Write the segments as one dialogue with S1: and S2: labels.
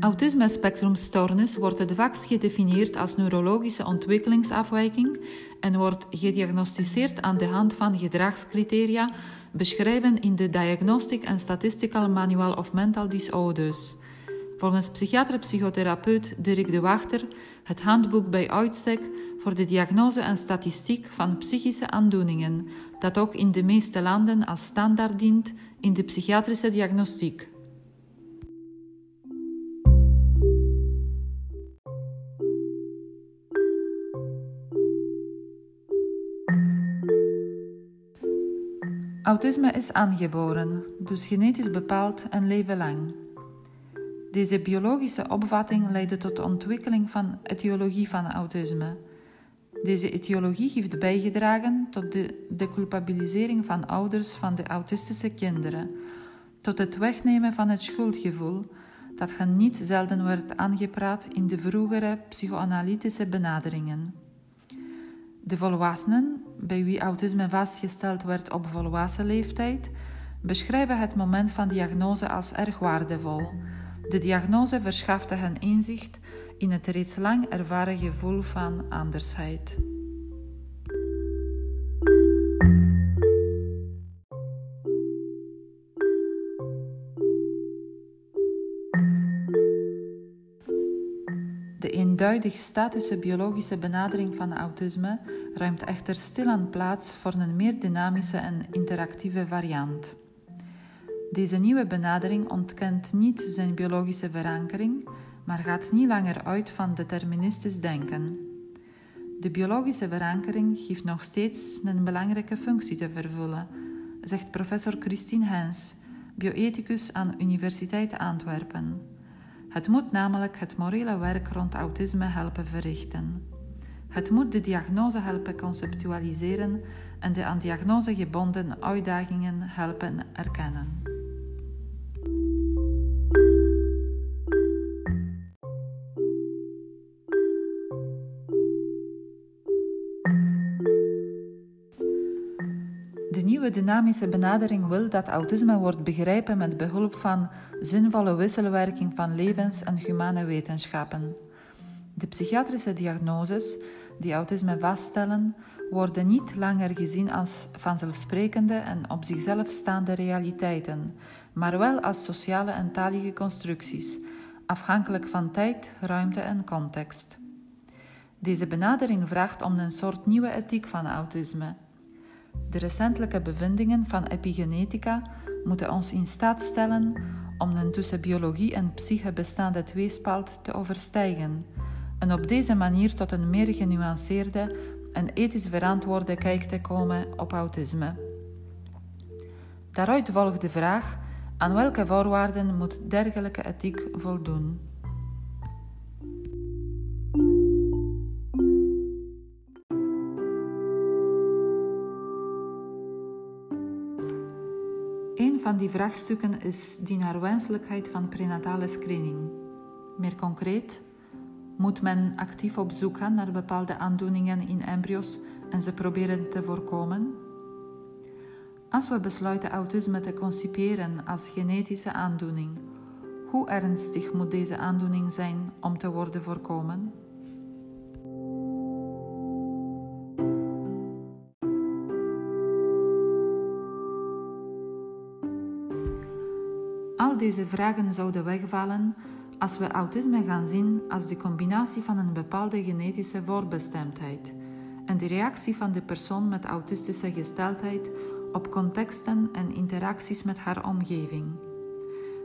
S1: Autisme-spectrumstoornis wordt het vaakst gedefinieerd als neurologische ontwikkelingsafwijking en wordt gediagnosticeerd aan de hand van gedragscriteria beschreven in de Diagnostic and Statistical Manual of Mental Disorders. Volgens psychiater-psychotherapeut Dirk de Wachter het handboek bij uitstek voor de diagnose en statistiek van psychische aandoeningen, dat ook in de meeste landen als standaard dient in de psychiatrische diagnostiek. Autisme is aangeboren, dus genetisch bepaald en leven lang. Deze biologische opvatting leidde tot de ontwikkeling van etiologie van autisme. Deze etiologie heeft bijgedragen tot de deculpabilisering van ouders van de autistische kinderen, tot het wegnemen van het schuldgevoel dat hen niet zelden werd aangepraat in de vroegere psychoanalytische benaderingen. De volwassenen, bij wie autisme vastgesteld werd op volwassen leeftijd, beschrijven het moment van diagnose als erg waardevol. De diagnose verschafte hen inzicht in het reeds lang ervaren gevoel van andersheid. Eenduidig statische biologische benadering van autisme ruimt echter stilaan plaats voor een meer dynamische en interactieve variant. Deze nieuwe benadering ontkent niet zijn biologische verankering, maar gaat niet langer uit van deterministisch denken. De biologische verankering geeft nog steeds een belangrijke functie te vervullen, zegt professor Christine Hens, bioethicus aan Universiteit Antwerpen. Het moet namelijk het morele werk rond autisme helpen verrichten. Het moet de diagnose helpen conceptualiseren en de aan diagnose gebonden uitdagingen helpen erkennen. De nieuwe dynamische benadering wil dat autisme wordt begrepen met behulp van zinvolle wisselwerking van levens- en humane wetenschappen. De psychiatrische diagnoses die autisme vaststellen, worden niet langer gezien als vanzelfsprekende en op zichzelf staande realiteiten, maar wel als sociale en talige constructies, afhankelijk van tijd, ruimte en context. Deze benadering vraagt om een soort nieuwe ethiek van autisme. De recentelijke bevindingen van epigenetica moeten ons in staat stellen om een tussen biologie en psyche bestaande tweespalt te overstijgen en op deze manier tot een meer genuanceerde en ethisch verantwoorde kijk te komen op autisme. Daaruit volgt de vraag: aan welke voorwaarden moet dergelijke ethiek voldoen? Een van die vraagstukken is die naar wenselijkheid van prenatale screening. Meer concreet, moet men actief op zoek gaan naar bepaalde aandoeningen in embryo's en ze proberen te voorkomen? Als we besluiten autisme te conciperen als genetische aandoening, hoe ernstig moet deze aandoening zijn om te worden voorkomen? Deze vragen zouden wegvallen als we autisme gaan zien als de combinatie van een bepaalde genetische voorbestemdheid en de reactie van de persoon met autistische gesteldheid op contexten en interacties met haar omgeving.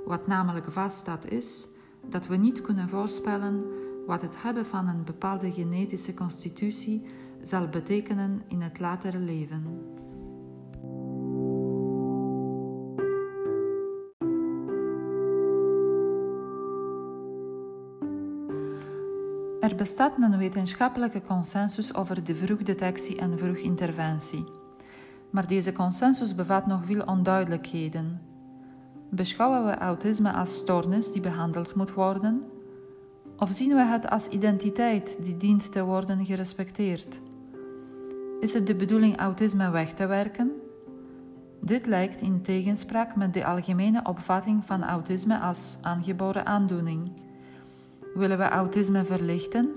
S1: Wat namelijk vaststaat is dat we niet kunnen voorspellen wat het hebben van een bepaalde genetische constitutie zal betekenen in het latere leven. Er bestaat een wetenschappelijke consensus over de vroegdetectie en vroeginterventie. Maar deze consensus bevat nog veel onduidelijkheden. Beschouwen we autisme als stoornis die behandeld moet worden? Of zien we het als identiteit die dient te worden gerespecteerd? Is het de bedoeling autisme weg te werken? Dit lijkt in tegenspraak met de algemene opvatting van autisme als aangeboren aandoening Willen we autisme verlichten?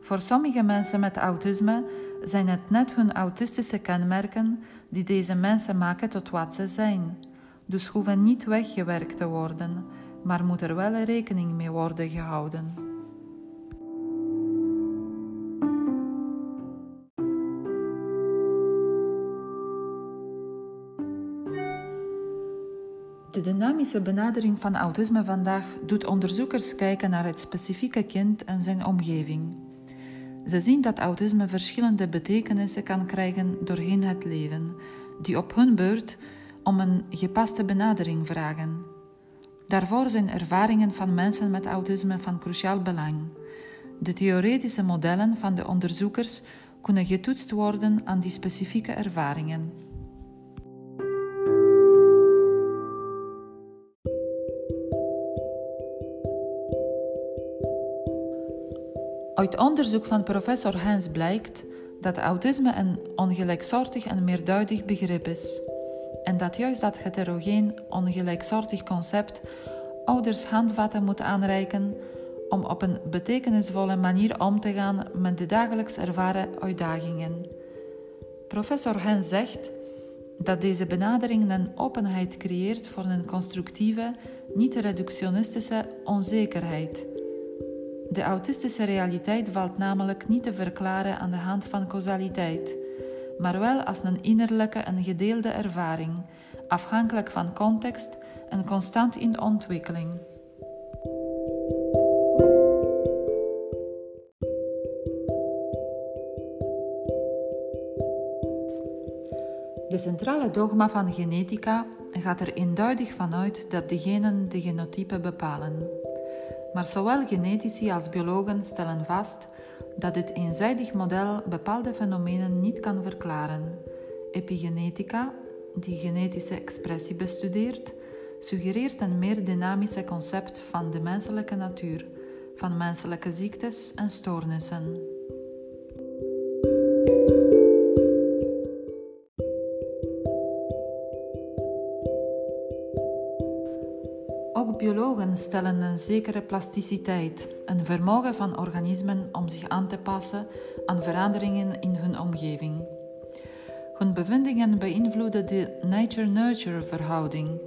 S1: Voor sommige mensen met autisme zijn het net hun autistische kenmerken die deze mensen maken tot wat ze zijn. Dus hoeven niet weggewerkt te worden, maar moet er wel rekening mee worden gehouden. De dynamische benadering van autisme vandaag doet onderzoekers kijken naar het specifieke kind en zijn omgeving. Ze zien dat autisme verschillende betekenissen kan krijgen doorheen het leven, die op hun beurt om een gepaste benadering vragen. Daarvoor zijn ervaringen van mensen met autisme van cruciaal belang. De theoretische modellen van de onderzoekers kunnen getoetst worden aan die specifieke ervaringen. Uit onderzoek van professor Hens blijkt dat autisme een ongelijksoortig en meerduidig begrip is. En dat juist dat heterogeen, ongelijksoortig concept ouders handvatten moet aanreiken om op een betekenisvolle manier om te gaan met de dagelijks ervaren uitdagingen. Professor Hens zegt dat deze benadering een openheid creëert voor een constructieve, niet-reductionistische onzekerheid de autistische realiteit valt namelijk niet te verklaren aan de hand van causaliteit, maar wel als een innerlijke en gedeelde ervaring, afhankelijk van context en constant in ontwikkeling. De centrale dogma van genetica gaat er eenduidig vanuit dat de genen de genotype bepalen. Maar zowel genetici als biologen stellen vast dat dit eenzijdig model bepaalde fenomenen niet kan verklaren. Epigenetica, die genetische expressie bestudeert, suggereert een meer dynamische concept van de menselijke natuur, van menselijke ziektes en stoornissen. Stellen een zekere plasticiteit, een vermogen van organismen om zich aan te passen aan veranderingen in hun omgeving. Hun bevindingen beïnvloeden de nature-nurture verhouding.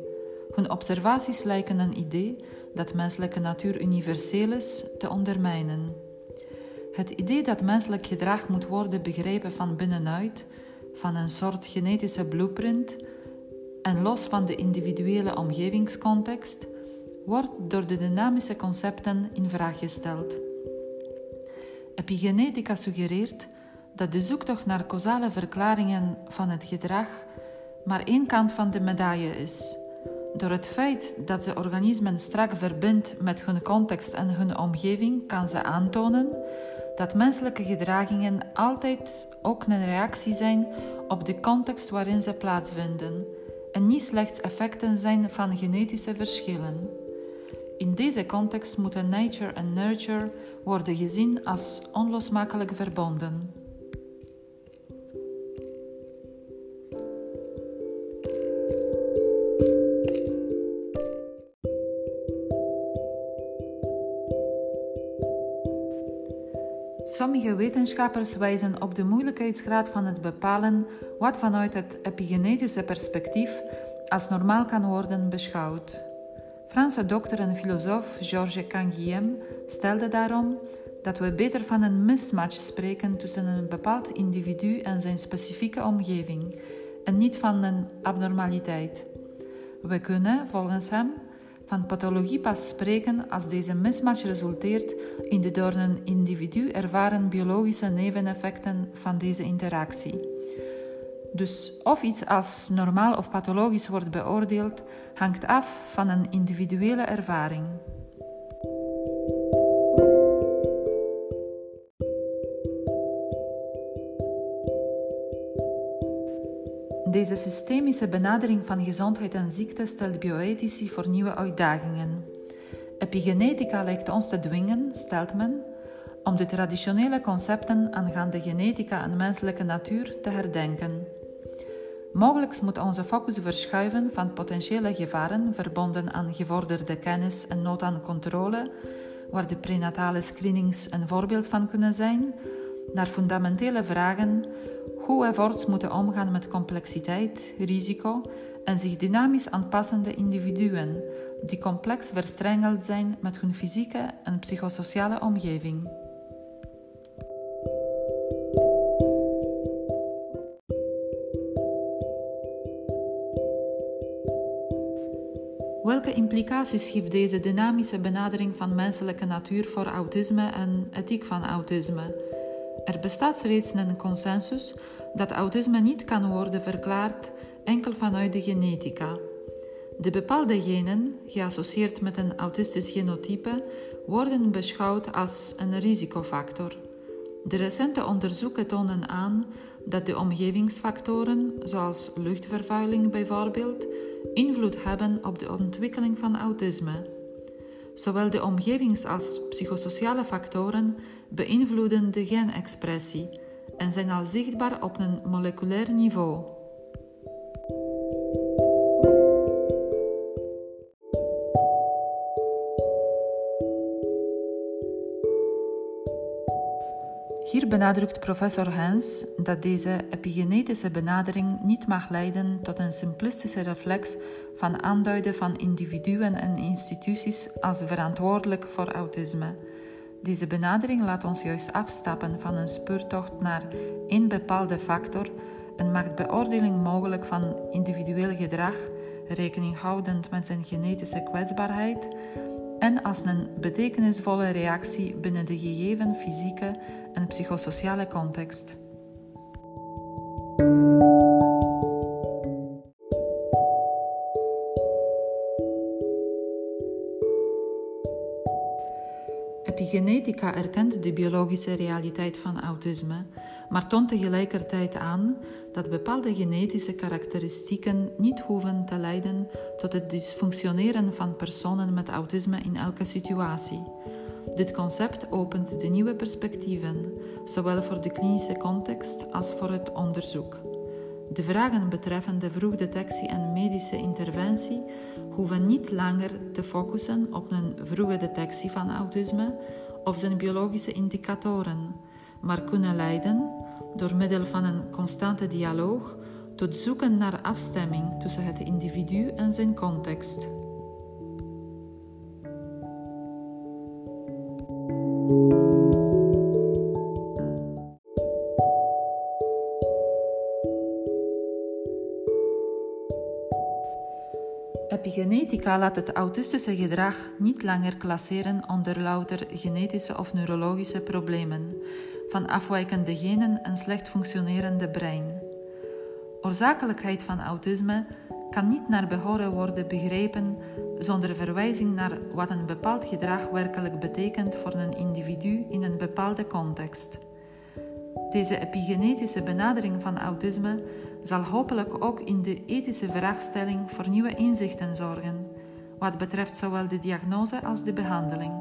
S1: Hun observaties lijken een idee dat menselijke natuur universeel is te ondermijnen. Het idee dat menselijk gedrag moet worden begrepen van binnenuit, van een soort genetische blueprint en los van de individuele omgevingscontext, wordt door de dynamische concepten in vraag gesteld. Epigenetica suggereert dat de zoektocht naar causale verklaringen van het gedrag maar één kant van de medaille is. Door het feit dat ze organismen strak verbindt met hun context en hun omgeving, kan ze aantonen dat menselijke gedragingen altijd ook een reactie zijn op de context waarin ze plaatsvinden en niet slechts effecten zijn van genetische verschillen. In deze context moeten nature en nurture worden gezien als onlosmakelijk verbonden. Sommige wetenschappers wijzen op de moeilijkheidsgraad van het bepalen wat vanuit het epigenetische perspectief als normaal kan worden beschouwd. Franse dokter en filosoof Georges Canguilhem stelde daarom dat we beter van een mismatch spreken tussen een bepaald individu en zijn specifieke omgeving en niet van een abnormaliteit. We kunnen, volgens hem, van pathologie pas spreken als deze mismatch resulteert in de door een individu ervaren biologische neveneffecten van deze interactie. Dus of iets als normaal of pathologisch wordt beoordeeld, hangt af van een individuele ervaring. Deze systemische benadering van gezondheid en ziekte stelt bioethici voor nieuwe uitdagingen. Epigenetica lijkt ons te dwingen, stelt men, om de traditionele concepten aangaande genetica en menselijke natuur te herdenken. Mogelijk moet onze focus verschuiven van potentiële gevaren verbonden aan gevorderde kennis en nood aan controle waar de prenatale screenings een voorbeeld van kunnen zijn, naar fundamentele vragen hoe we voorts moeten omgaan met complexiteit, risico en zich dynamisch aanpassende individuen die complex verstrengeld zijn met hun fysieke en psychosociale omgeving. Implicaties heeft deze dynamische benadering van menselijke natuur voor autisme en ethiek van autisme? Er bestaat reeds een consensus dat autisme niet kan worden verklaard enkel vanuit de genetica. De bepaalde genen, geassocieerd met een autistisch genotype, worden beschouwd als een risicofactor. De recente onderzoeken tonen aan dat de omgevingsfactoren, zoals luchtvervuiling bijvoorbeeld, invloed hebben op de ontwikkeling van autisme. Zowel de omgevings- als psychosociale factoren beïnvloeden de genexpressie en zijn al zichtbaar op een moleculair niveau. Benadrukt professor Hens dat deze epigenetische benadering niet mag leiden tot een simplistische reflex van aanduiden van individuen en instituties als verantwoordelijk voor autisme. Deze benadering laat ons juist afstappen van een speurtocht naar één bepaalde factor en maakt beoordeling mogelijk van individueel gedrag, rekening houdend met zijn genetische kwetsbaarheid en als een betekenisvolle reactie binnen de gegeven fysieke en psychosociale context. Epigenetica erkent de biologische realiteit van autisme, maar toont tegelijkertijd aan dat bepaalde genetische karakteristieken niet hoeven te leiden tot het dysfunctioneren van personen met autisme in elke situatie. Dit concept opent de nieuwe perspectieven, zowel voor de klinische context als voor het onderzoek. De vragen betreffende vroegdetectie en medische interventie hoeven niet langer te focussen op een vroege detectie van autisme of zijn biologische indicatoren, maar kunnen leiden, door middel van een constante dialoog, tot zoeken naar afstemming tussen het individu en zijn context. Epigenetica laat het autistische gedrag niet langer klasseren onder louter genetische of neurologische problemen, van afwijkende genen en slecht functionerende brein. Oorzakelijkheid van autisme kan niet naar behoren worden begrepen zonder verwijzing naar wat een bepaald gedrag werkelijk betekent voor een individu in een bepaalde context. Deze epigenetische benadering van autisme zal hopelijk ook in de ethische vraagstelling voor nieuwe inzichten zorgen, wat betreft zowel de diagnose als de behandeling.